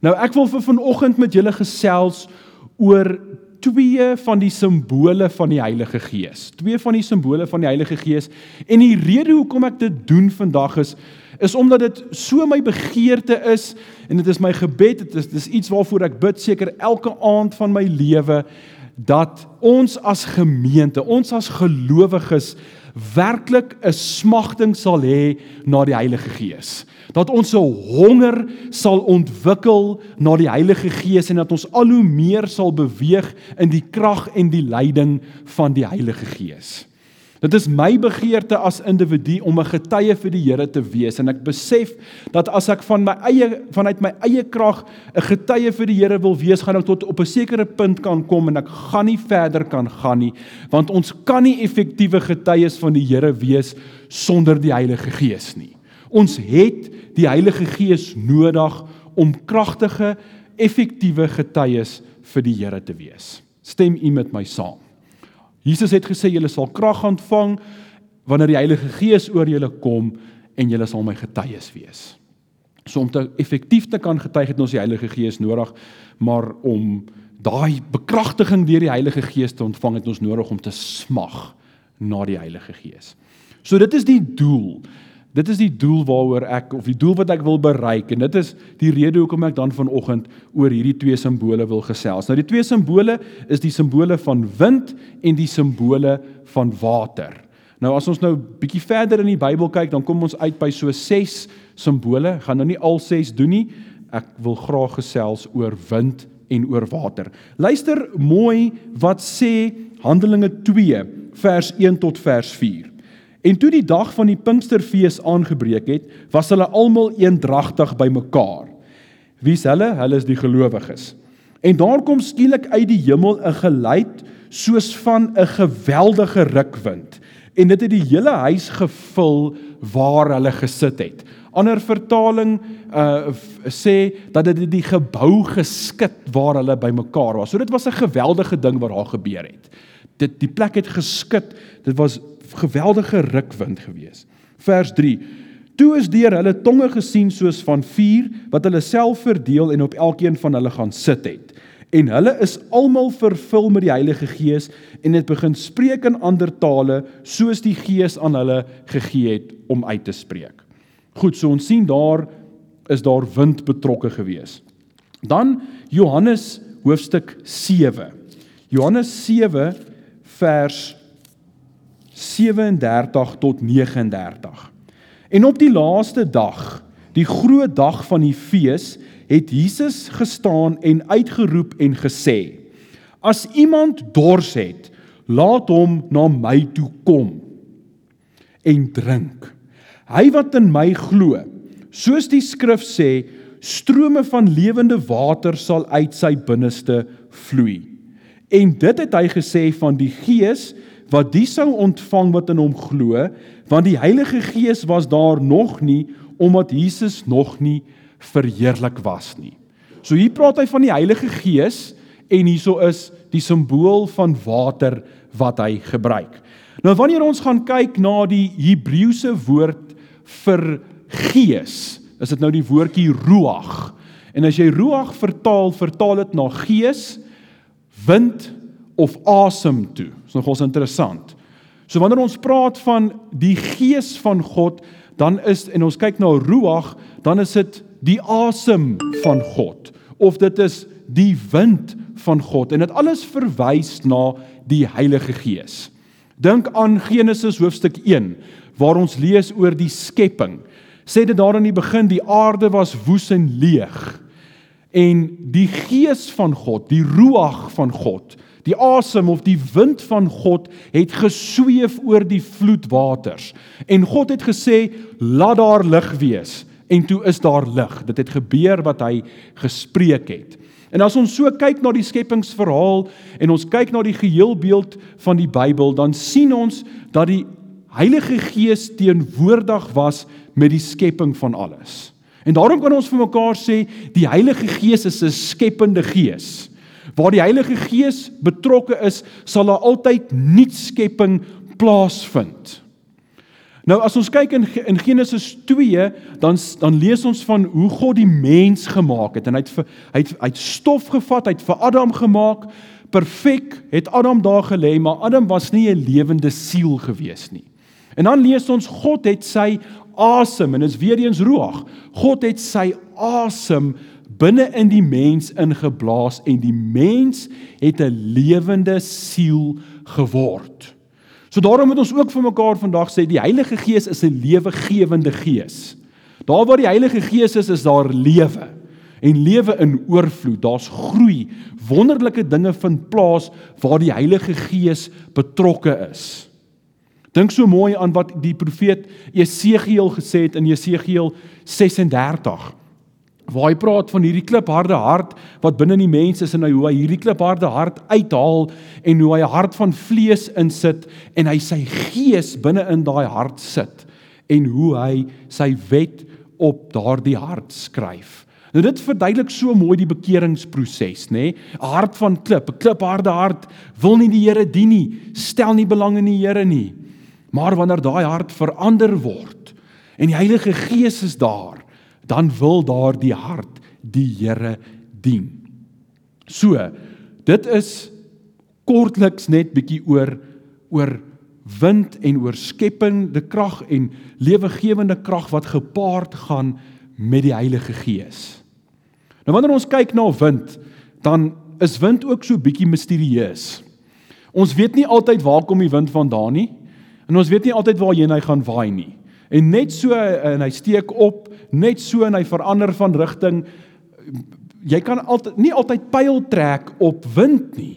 Nou ek wil vir vanoggend met julle gesels oor twee van die simbole van die Heilige Gees. Twee van die simbole van die Heilige Gees. En die rede hoekom ek dit doen vandag is is omdat dit so my begeerte is en dit is my gebed, dit is dis iets waarvoor ek bid seker elke aand van my lewe dat ons as gemeente, ons as gelowiges werklik 'n smagting sal hê na die Heilige Gees. Dat ons 'n honger sal ontwikkel na die Heilige Gees en dat ons al hoe meer sal beweeg in die krag en die leiding van die Heilige Gees. Dit is my begeerte as individu om 'n getuie vir die Here te wees en ek besef dat as ek van my eie vanuit my eie krag 'n getuie vir die Here wil wees, gaan ek tot op 'n sekere punt kan kom en ek gaan nie verder kan gaan nie, want ons kan nie effektiewe getuies van die Here wees sonder die Heilige Gees nie. Ons het die Heilige Gees nodig om kragtige, effektiewe getuies vir die Here te wees. Stem u met my saam? Jesus het gesê julle sal krag ontvang wanneer die Heilige Gees oor julle kom en julle sal my getuies wees. So om te effektief te kan getuig het ons die Heilige Gees nodig, maar om daai bekragtiging deur die Heilige Gees te ontvang het ons nodig om te smag na die Heilige Gees. So dit is die doel. Dit is die doel waaroor ek of die doel wat ek wil bereik en dit is die rede hoekom ek dan vanoggend oor hierdie twee simbole wil gesels. Nou die twee simbole is die simbole van wind en die simbole van water. Nou as ons nou bietjie verder in die Bybel kyk, dan kom ons uit by so 6 simbole. Ek gaan nou nie al 6 doen nie. Ek wil graag gesels oor wind en oor water. Luister mooi wat sê Handelinge 2 vers 1 tot vers 4. En toe die dag van die Pinksterfees aangebreek het, was hulle almal eendragtig bymekaar. Wie's hulle? Hulle is die gelowiges. En daar kom skielik uit die hemel 'n geluid soos van 'n geweldige rukwind en dit het die hele huis gevul waar hulle gesit het. Ander vertaling uh sê dat dit die gebou geskit waar hulle bymekaar was. So dit was 'n geweldige ding wat daar gebeur het. Dit die plek het geskit. Dit was geweldige rukwind gewees. Vers 3. Toe is deur hulle tonge gesien soos van vuur wat hulle self verdeel en op elkeen van hulle gaan sit het. En hulle is almal vervul met die Heilige Gees en het begin spreek in ander tale soos die Gees aan hulle gegee het om uit te spreek. Goed, so ons sien daar is daar wind betrokke gewees. Dan Johannes hoofstuk 7. Johannes 7 vers 37 tot 39. En op die laaste dag, die groot dag van die fees, het Jesus gestaan en uitgeroep en gesê: As iemand dors het, laat hom na my toe kom en drink. Hy wat in my glo, soos die skrif sê, strome van lewende water sal uit sy binneste vloei. En dit het hy gesê van die Gees wat die sou ontvang wat in hom glo, want die Heilige Gees was daar nog nie omdat Jesus nog nie verheerlik was nie. So hier praat hy van die Heilige Gees en hieso is die simbool van water wat hy gebruik. Nou wanneer ons gaan kyk na die Hebreëse woord vir gees, is dit nou die woordjie ruach. En as jy ruach vertaal, vertaal dit na gees, wind of asem toe. Dis nogals interessant. So wanneer ons praat van die gees van God, dan is en ons kyk na ruach, dan is dit die asem van God of dit is die wind van God en dit alles verwys na die Heilige Gees. Dink aan Genesis hoofstuk 1 waar ons lees oor die skepping. Sê dit daar in die begin die aarde was woes en leeg. En die gees van God, die ruach van God, Die asem of die wind van God het gesweef oor die vloedwaters. En God het gesê, "Laat daar lig wees." En toe is daar lig. Dit het gebeur wat hy gespreek het. En as ons so kyk na die skepingsverhaal en ons kyk na die geheelbeeld van die Bybel, dan sien ons dat die Heilige Gees teenwoordig was met die skepping van alles. En daarom kan ons vir mekaar sê die Heilige Gees is 'n skepende gees. Waar die Heilige Gees betrokke is, sal daar altyd nuutskepping plaasvind. Nou as ons kyk in in Genesis 2, dan dan lees ons van hoe God die mens gemaak het en hy het hy het, hy het stof gevat, hy het vir Adam gemaak, perfek het Adam daar gelê, maar Adam was nie 'n lewende siel gewees nie. En dan lees ons God het sy asem en is weer eens ruach. God het sy asem binne in die mens ingeblaas en die mens het 'n lewende siel geword. So daarom moet ons ook vir mekaar vandag sê die Heilige Gees is 'n lewegewende gees. Daar waar die Heilige Gees is, is daar lewe en lewe in oorvloed. Daar's groei. Wonderlike dinge vind plaas waar die Heilige Gees betrokke is. Dink so mooi aan wat die profeet Jesegiel gesê het in Jesegiel 36 waar hy praat van hierdie klipharde hart wat binne in die mens is en hoe hy hierdie klipharde hart uithaal en hoe hy 'n hart van vlees insit en hy sy gees binne in daai hart sit en hoe hy sy wet op daardie hart skryf. Nou dit verduidelik so mooi die bekeringsproses, nê? 'n Hart van klip, 'n klipharde hart wil nie die Here dien nie, stel nie belang in die Here nie. Maar wanneer daai hart verander word en die Heilige Gees is daar, dan wil daardie hart die Here dien. So, dit is kortliks net bietjie oor oor wind en oor skepende krag en lewegewende krag wat gepaard gaan met die Heilige Gees. Nou wanneer ons kyk na wind, dan is wind ook so bietjie misterieus. Ons weet nie altyd waar kom die wind vandaan nie en ons weet nie altyd waarheen hy gaan waai nie. En net so en hy steek op, net so en hy verander van rigting. Jy kan altyd nie altyd pyl trek op wind nie.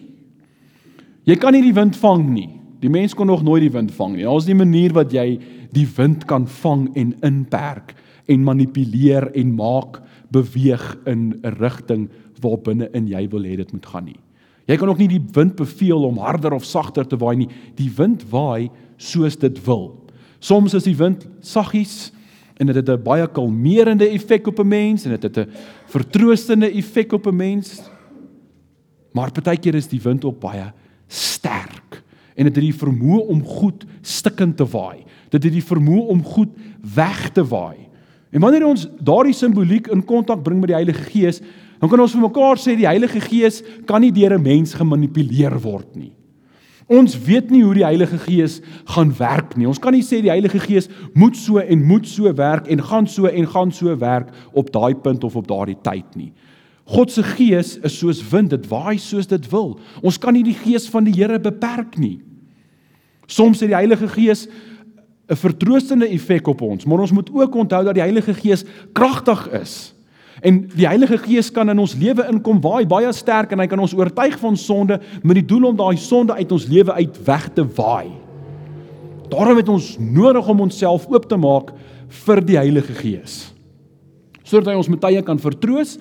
Jy kan nie die wind vang nie. Die mens kon nog nooit die wind vang nie. Daar's nie 'n manier wat jy die wind kan vang en inperk en manipuleer en maak beweeg in 'n rigting waar binne in jy wil hê dit moet gaan nie. Jy kan ook nie die wind beveel om harder of sagter te waai nie. Die wind waai soos dit wil. Soms is die wind saggies en dit het 'n baie kalmerende effek op 'n mens en dit het 'n vertroostende effek op 'n mens. Maar partykeer is die wind ook baie sterk en dit het die vermoë om goed stikkend te waai. Dit het die vermoë om goed weg te waai. En wanneer ons daardie simboliek in kontak bring met die Heilige Gees, dan kan ons vir mekaar sê die Heilige Gees kan nie deur 'n mens gemanipuleer word nie. Ons weet nie hoe die Heilige Gees gaan werk nie. Ons kan nie sê die Heilige Gees moet so en moet so werk en gaan so en gaan so werk op daai punt of op daardie tyd nie. God se Gees is soos wind, dit waai soos dit wil. Ons kan nie die Gees van die Here beperk nie. Soms sê die Heilige Gees 'n vertroostende effek op ons, maar ons moet ook onthou dat die Heilige Gees kragtig is. En die Heilige Gees kan in ons lewe inkom waai baie sterk en hy kan ons oortuig van sonde met die doel om daai sonde uit ons lewe uit weg te waai. Daarom het ons nodig om onsself oop te maak vir die Heilige Gees. Sodat hy ons met tye kan vertroos,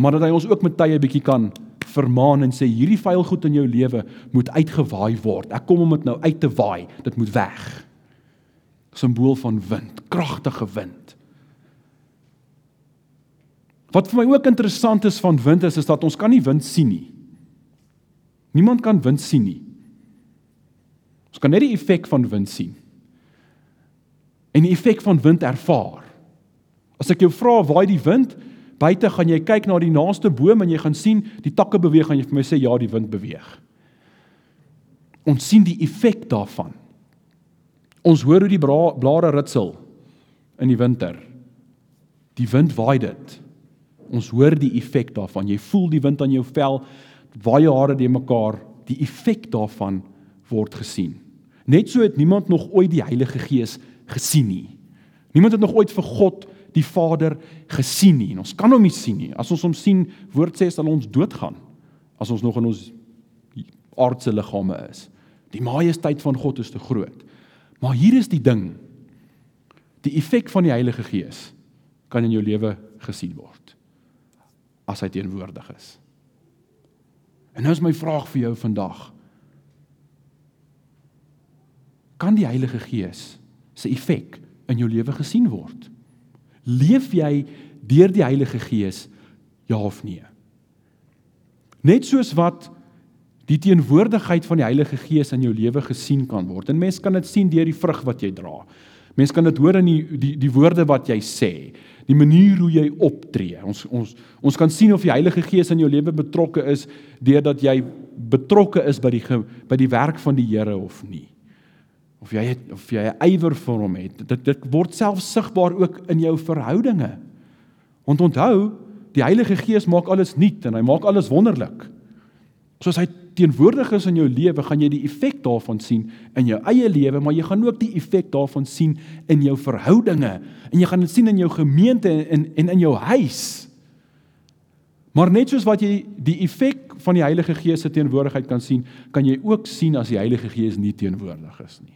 maar dat hy ons ook met tye bietjie kan vermaan en sê hierdie vuil goed in jou lewe moet uitgewaai word. Ek kom om dit nou uit te waai. Dit moet weg simbool van wind, kragtige wind. Wat vir my ook interessant is van wind is is dat ons kan nie wind sien nie. Niemand kan wind sien nie. Ons kan net die effek van wind sien. En die effek van wind ervaar. As ek jou vra waar die wind buite gaan jy kyk na die naaste boom en jy gaan sien die takke beweeg en jy vir my sê ja die wind beweeg. Ons sien die effek daarvan. Ons hoor hoe die blare ritsel in die winter. Die wind waai dit. Ons hoor die effek daarvan. Jy voel die wind aan jou vel, waai jou hare de mekaar. Die effek daarvan word gesien. Net so het niemand nog ooit die Heilige Gees gesien nie. Niemand het nog ooit vir God die Vader gesien nie. En ons kan hom nie sien nie. As ons hom sien, woord sê sal ons doodgaan as ons nog in ons aardse liggame is. Die majesteit van God is te groot. Maar hier is die ding. Die effek van die Heilige Gees kan in jou lewe gesien word as hy teenwoordig is. En nou is my vraag vir jou vandag. Kan die Heilige Gees se effek in jou lewe gesien word? Leef jy deur die Heilige Gees ja of nee? Net soos wat die teenwoordigheid van die Heilige Gees in jou lewe gesien kan word. En mense kan dit sien deur die vrug wat jy dra. Mense kan dit hoor in die die die woorde wat jy sê, die manier hoe jy optree. Ons ons ons kan sien of die Heilige Gees in jou lewe betrokke is deurdat jy betrokke is by die by die werk van die Here of nie. Of jy het, of jy 'n ywer vir hom het. Dit dit word self sigbaar ook in jou verhoudinge. Want onthou, die Heilige Gees maak alles nuut en hy maak alles wonderlik. Soos hy teenwoordig is in jou lewe, gaan jy die effek daarvan sien in jou eie lewe, maar jy gaan ook die effek daarvan sien in jou verhoudinge en jy gaan dit sien in jou gemeente en en in jou huis. Maar net soos wat jy die effek van die Heilige Gees se teenwoordigheid kan sien, kan jy ook sien as die Heilige Gees nie teenwoordig is nie.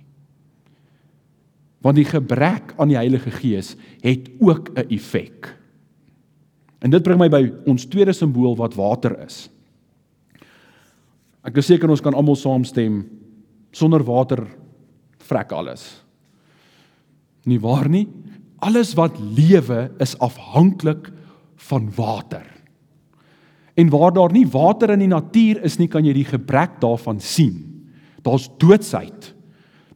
Want die gebrek aan die Heilige Gees het ook 'n effek. En dit bring my by ons tweede simbool wat water is. Ek is seker ons kan almal saamstem sonder water vrek alles. Nie waar nie? Alles wat lewe is afhanklik van water. En waar daar nie water in die natuur is nie, kan jy die gebrek daarvan sien. Daar's doodsheid.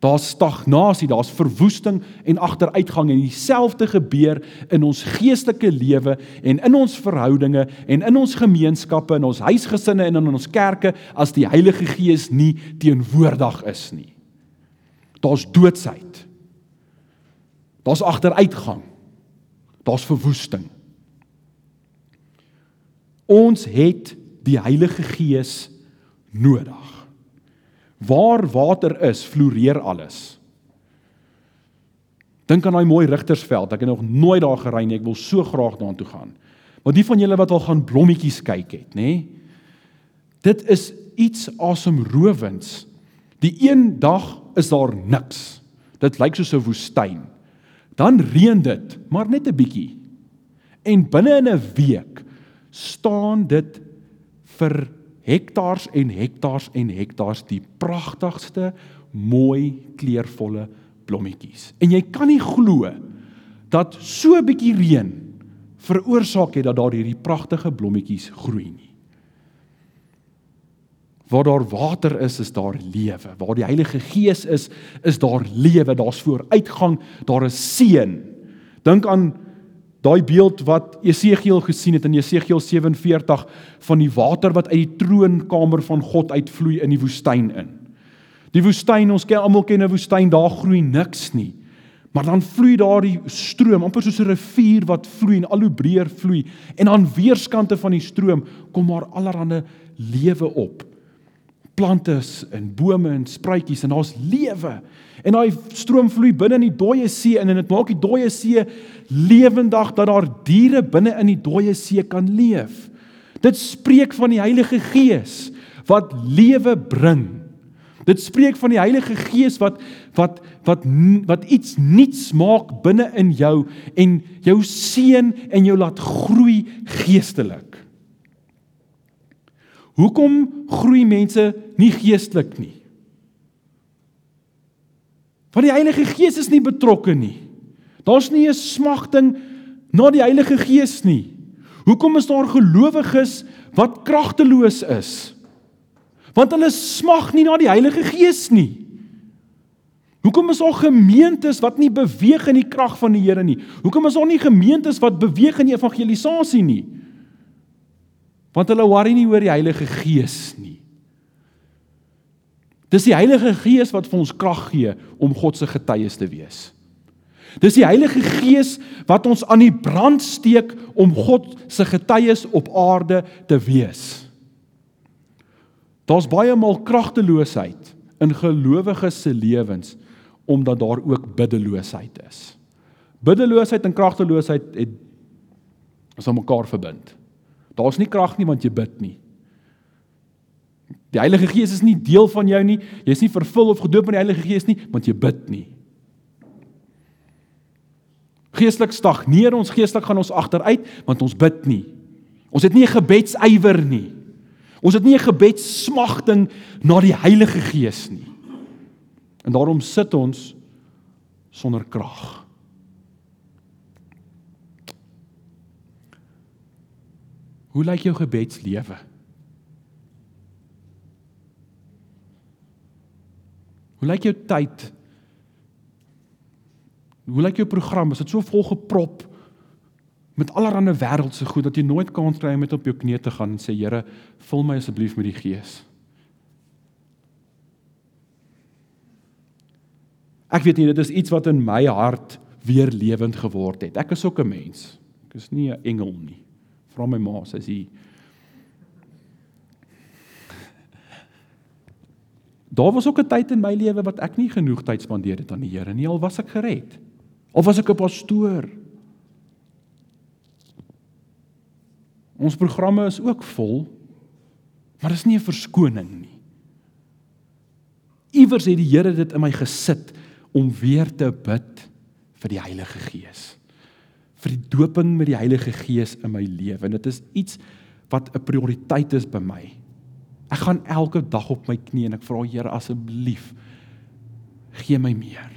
Daar's stagnasie, daar's verwoesting en agteruitgang en dieselfde gebeur in ons geestelike lewe en in ons verhoudinge en in ons gemeenskappe en ons huisgesinne en in ons kerke as die Heilige Gees nie teenwoordig is nie. Daar's doodsheid. Daar's agteruitgang. Daar's verwoesting. Ons het die Heilige Gees nodig. Waar water is, floreer alles. Dink aan daai mooi Rigtersveld. Ek het nog nooit daar gery nie. Ek wil so graag daartoe gaan. Maar die van julle wat al gaan blommetjies kyk het, nê? Dit is iets asemrowends. Die een dag is daar niks. Dit lyk soos 'n woestyn. Dan reën dit, maar net 'n bietjie. En binne in 'n week staan dit vir hektaars en hektaars en hektaars die pragtigste mooi kleurvolle blommetjies. En jy kan nie glo dat so 'n bietjie reën veroorsaak het dat daar hierdie pragtige blommetjies groei nie. Waar daar water is, is daar lewe. Waar die Heilige Gees is, is daar lewe. Daar's vooruitgang, daar is seën. Dink aan Daai beeld wat Esegiel gesien het in Esegiel 47 van die water wat uit die troonkamer van God uitvloei in die woestyn in. Die woestyn, ons ken almal ken 'n woestyn, daar groei niks nie. Maar dan vloei daar die stroom, amper soos 'n rivier wat vloei en al hoe breër vloei en aan weerskante van die stroom kom maar allerlei lewe op. Plante en bome en spruitjies en daar's lewe. En daai stroom vloei binne in die dooie see en dit maak die dooie see lewendig dat daar diere binne in die dooie see kan leef. Dit spreek van die Heilige Gees wat lewe bring. Dit spreek van die Heilige Gees wat wat wat wat iets nuuts maak binne in jou en jou seën en jou laat groei geestelik. Hoekom groei mense nie geestelik nie? Want die Heilige Gees is nie betrokke nie. Daar's nie 'n smagting na die Heilige Gees nie. Hoekom is daar gelowiges wat kragteloos is? Want hulle smag nie na die Heilige Gees nie. Hoekom is daar gemeentes wat nie beweeg in die krag van die Here nie? Hoekom is daar nie gemeentes wat beweeg in evangelisasie nie? Want hulle worry nie oor die Heilige Gees nie. Dis die Heilige Gees wat vir ons krag gee om God se getuies te wees. Dis die Heilige Gees wat ons aan die brand steek om God se getuies op aarde te wees. Daar's baie maal kragteloosheid in gelowiges se lewens omdat daar ook biddeloosheid is. Biddeloosheid en kragteloosheid het is aan mekaar verbind. Daar's nie krag nie want jy bid nie. Die Heilige Gees is nie deel van jou nie. Jy's nie vervul of gedoop met die Heilige Gees nie, want jy bid nie. Geestelik stagneer ons, geestelik gaan ons agteruit want ons bid nie. Ons het nie 'n gebedsywer nie. Ons het nie 'n gebedssmagting na die Heilige Gees nie. En daarom sit ons sonder krag. Hoe lyk jou gebedslewe? Hoe lyk jou tyd Hoe lyk jou program? Is dit so vol geprop met allerlei wêreldse goed dat jy nooit kans kry om met op jou knie te gaan en sê Here, vul my asseblief met die Gees. Ek weet nie, dit is iets wat in my hart weer lewend geword het. Ek is ook 'n mens. Ek is nie 'n engel nie. Vra my ma, sy sê Daar was ook 'n tyd in my lewe wat ek nie genoeg tyd spandeer het aan die Here nie. Al was ek gered. Al was ek 'n pastoor. Ons programme is ook vol, maar dis nie 'n verskoning nie. Iewers het die Here dit in my gesit om weer te bid vir die Heilige Gees. Vir die doping met die Heilige Gees in my lewe. En dit is iets wat 'n prioriteit is by my. Ek gaan elke dag op my knie en ek vra Here asseblief gee my meer.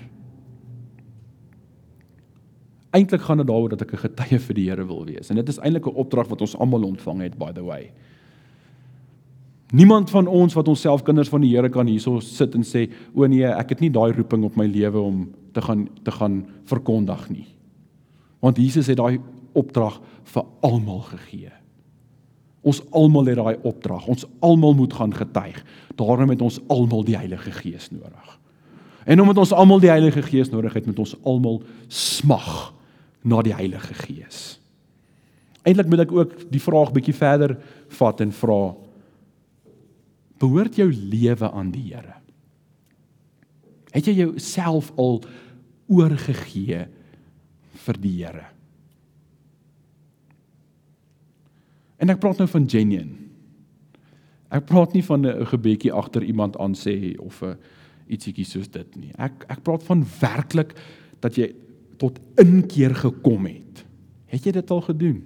Eintlik gaan dit daaroor dat ek 'n getuie vir die Here wil wees. En dit is eintlik 'n opdrag wat ons almal ontvang het by the way. Niemand van ons wat onsself kinders van die Here kan hierso sit en sê o nee, ek het nie daai roeping op my lewe om te gaan te gaan verkondig nie. Want Jesus het daai opdrag vir almal gegee. Ons almal het daai opdrag. Ons almal moet gaan getuig. Daarom het ons almal die Heilige Gees nodig. En omdat ons almal die Heilige Gees nodig het, moet ons almal smag na die Heilige Gees. Eintlik moet ek ook die vraag bietjie verder vat en vra: Behoort jou lewe aan die Here? Het jy jouself al oorgegee vir die Here? En ek praat nou van genuine. Ek praat nie van 'n gebedjie agter iemand aan sê of 'n ietsiekie soos dit nie. Ek ek praat van werklik dat jy tot inkeer gekom het. Het jy dit al gedoen?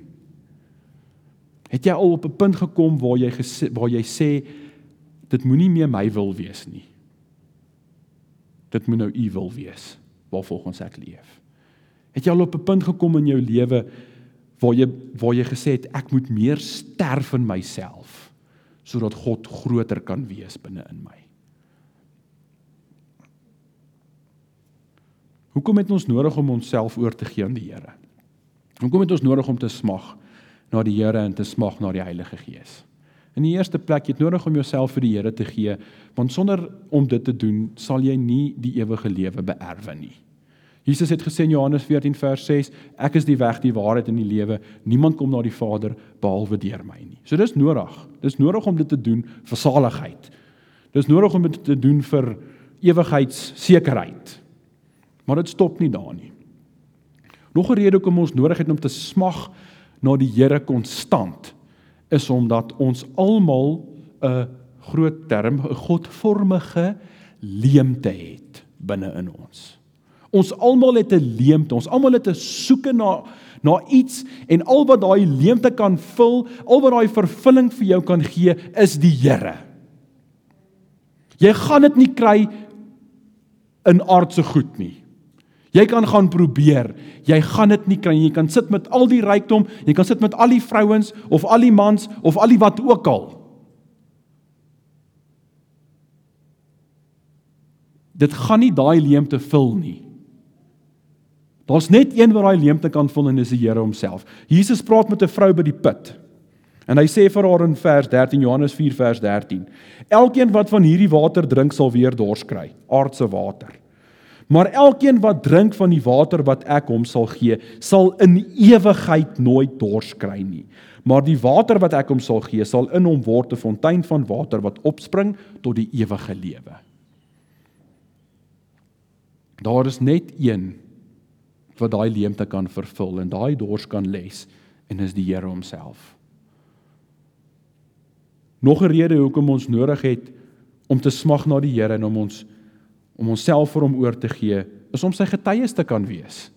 Het jy al op 'n punt gekom waar jy gesê, waar jy sê dit moenie meer my wil wees nie. Dit moet nou u wil wees waarvolgens ek leef. Het jy al op 'n punt gekom in jou lewe waar jy waar jy gesê het ek moet meer sterf in myself sodat God groter kan wees binne in my. Hoekom het ons nodig om onsself oor te gee aan die Here? Hoekom het ons nodig om te smag na die Here en te smag na die Heilige Gees? In die eerste plek, jy het nodig om jouself vir die Here te gee, want sonder om dit te doen, sal jy nie die ewige lewe beerwe nie. Jesus het gesê in Johannes 14 vers 6, ek is die weg, die waarheid en die lewe. Niemand kom na die Vader behalwe deur my nie. So dis nodig. Dis nodig om dit te doen vir saligheid. Dis nodig om dit te doen vir ewigheidssekerheid. Maar dit stop nie daar nie. Nog 'n rede hoekom ons nodig het om te smag na die Here konstant is omdat ons almal 'n groot term, 'n godvormige leemte het binne in ons. Ons almal het 'n leemte. Ons almal het 'n soeke na na iets en al wat daai leemte kan vul, al wat daai vervulling vir jou kan gee, is die Here. Jy gaan dit nie kry in aardse goed nie. Jy kan gaan probeer. Jy gaan dit nie kry nie. Jy kan sit met al die rykdom, jy kan sit met al die vrouens of al die mans of al die wat ook al. Dit gaan nie daai leemte vul nie. Daar's net een wat daai leemte kan vul en dis die Here homself. Jesus praat met 'n vrou by die put. En hy sê vir haar in vers 13 Johannes 4 vers 13: Elkeen wat van hierdie water drink sal weer dors kry, aardse water. Maar elkeen wat drink van die water wat ek hom sal gee, sal in ewigheid nooit dors kry nie. Maar die water wat ek hom sal gee, sal in hom word 'n fontein van water wat opspring tot die ewige lewe. Daar is net een wat daai leemte kan vervul en daai dors kan les en is die Here homself. Nog 'n rede hoekom ons nodig het om te smag na die Here en om ons om onsself vir hom oor te gee, is om sy getuies te kan wees.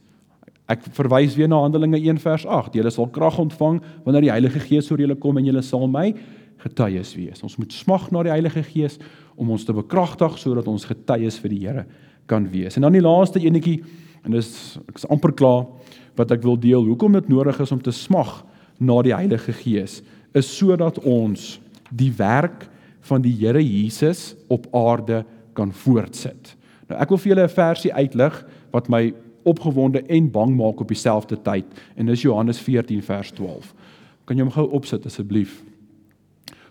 Ek verwys weer na Handelinge 1 vers 8. Julle sal krag ontvang wanneer die Heilige Gees oor julle kom en julle sal my getuies wees. Ons moet smag na die Heilige Gees om ons te bekragtig sodat ons getuies vir die Here kan wees. En dan die laaste enetjie En dis ek is amper klaar wat ek wil deel. Hoekom dit nodig is om te smag na die Heilige Gees is sodat ons die werk van die Here Jesus op aarde kan voortsit. Nou ek wil vir julle 'n versie uitlig wat my opgewonde en bang maak op dieselfde tyd. En dis Johannes 14 vers 12. Kan jy hom gou opsit asseblief?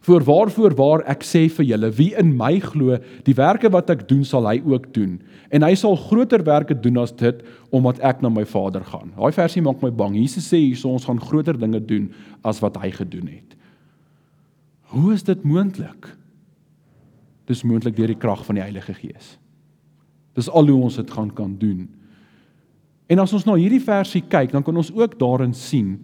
Voor waarvoor waar ek sê vir julle wie in my glo die werke wat ek doen sal hy ook doen en hy sal groter werke doen as dit omdat ek na my Vader gaan. Daai versie maak my bang. Jesus sê hierso ons gaan groter dinge doen as wat hy gedoen het. Hoe is dit moontlik? Dis moontlik deur die krag van die Heilige Gees. Dis al hoe ons dit gaan kan doen. En as ons na hierdie versie kyk, dan kan ons ook daarin sien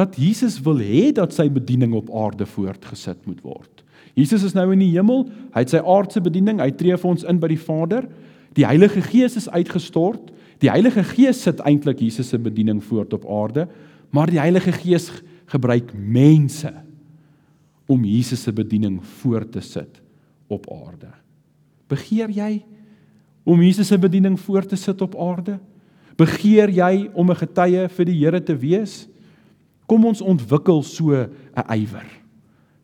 dat Jesus wil hê dat sy bediening op aarde voortgesit moet word. Jesus is nou in die hemel, hy het sy aardse bediening, hy tree vir ons in by die Vader. Die Heilige Gees is uitgestort. Die Heilige Gees sit eintlik Jesus se bediening voort op aarde, maar die Heilige Gees gebruik mense om Jesus se bediening voort te sit op aarde. Begeer jy om Jesus se bediening voort te sit op aarde? Begeer jy om 'n getuie vir die Here te wees? Kom ons ontwikkel so 'n ywer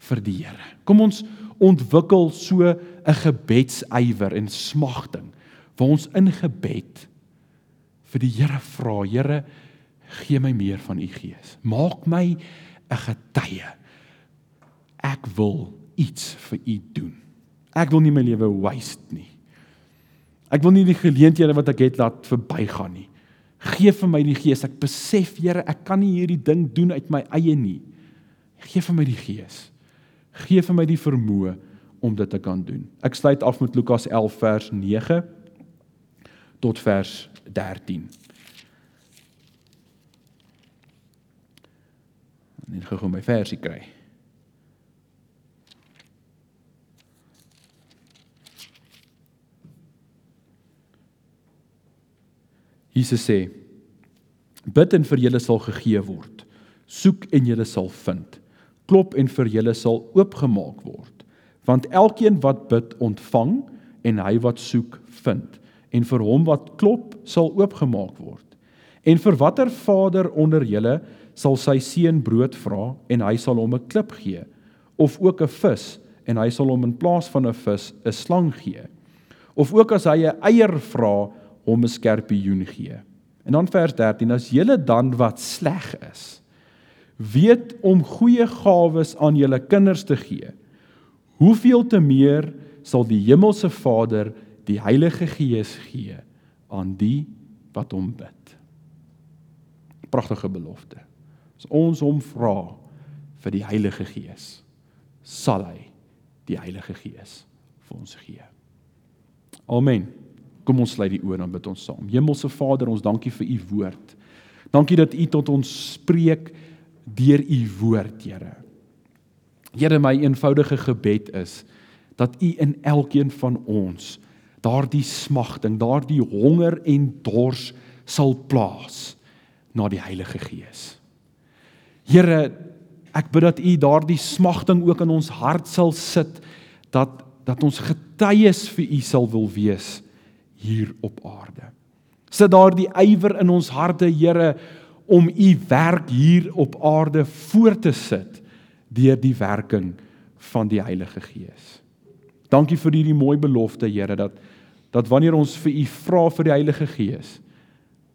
vir die Here. Kom ons ontwikkel so 'n gebedsywer en smagting waar ons in gebed vir die Here vra, Here, gee my meer van u gees. Maak my 'n getuie. Ek wil iets vir u doen. Ek wil nie my lewe waste nie. Ek wil nie die geleenthede wat ek het laat verbygaan nie. Gee vir my die gees. Ek besef, Here, ek kan nie hierdie ding doen uit my eie nie. Gee vir my die gees. Gee vir my die vermoë om dit te kan doen. Ek sluit af met Lukas 11 vers 9 tot vers 13. Net gou my versie kry. Jesus sê: Bid en vir julle sal gegee word. Soek en julle sal vind. Klop en vir julle sal oopgemaak word. Want elkeen wat bid, ontvang en hy wat soek, vind. En vir hom wat klop, sal oopgemaak word. En vir watter vader onder julle sal sy seun brood vra en hy sal hom 'n klip gee of ook 'n vis en hy sal hom in plaas van 'n vis 'n slang gee? Of ook as hy 'n eier vra hom 'n skerpioen gee. En dan vers 13: As julle dan wat sleg is, weet om goeie gawes aan julle kinders te gee, hoeveel te meer sal die hemelse Vader die Heilige Gees gee aan die wat hom bid. Pragtige belofte. As ons hom vra vir die Heilige Gees, sal hy die Heilige Gees vir ons gee. Amen. Kom ons sluit die oë en bid ons saam. Hemelse Vader, ons dankie vir u woord. Dankie dat u tot ons spreek deur u woord, Here. Here, my eenvoudige gebed is dat u in elkeen van ons daardie smagting, daardie honger en dors sal plaas na die Heilige Gees. Here, ek bid dat u daardie smagting ook in ons hart sal sit dat dat ons getuies vir u sal wil wees hier op aarde. Sit daar die ywer in ons harte, Here, om u werk hier op aarde voort te sit deur die werking van die Heilige Gees. Dankie vir hierdie mooi belofte, Here, dat dat wanneer ons vir u vra vir die Heilige Gees,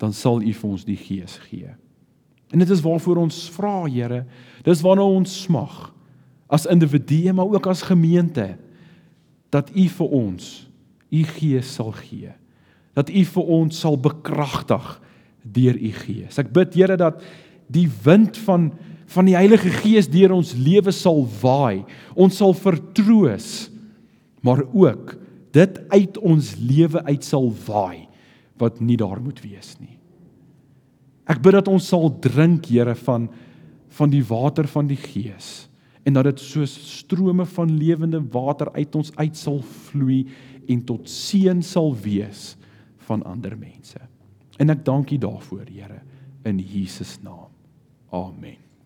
dan sal u vir ons die Gees gee. En dit is waarvoor ons vra, Here. Dis waarna ons smag as individue, maar ook as gemeente dat u vir ons u Gees sal gee. Dat u vir ons sal bekragtig deur u Gees. Ek bid Here dat die wind van van die Heilige Gees deur ons lewe sal waai. Ons sal vertroos, maar ook dit uit ons lewe uit sal waai wat nie daar moet wees nie. Ek bid dat ons sal drink, Here, van van die water van die Gees en dat dit soos strome van lewende water uit ons uit sal vloei en tot seën sal wees van ander mense. En ek dank U daarvoor, Here, in Jesus naam. Amen.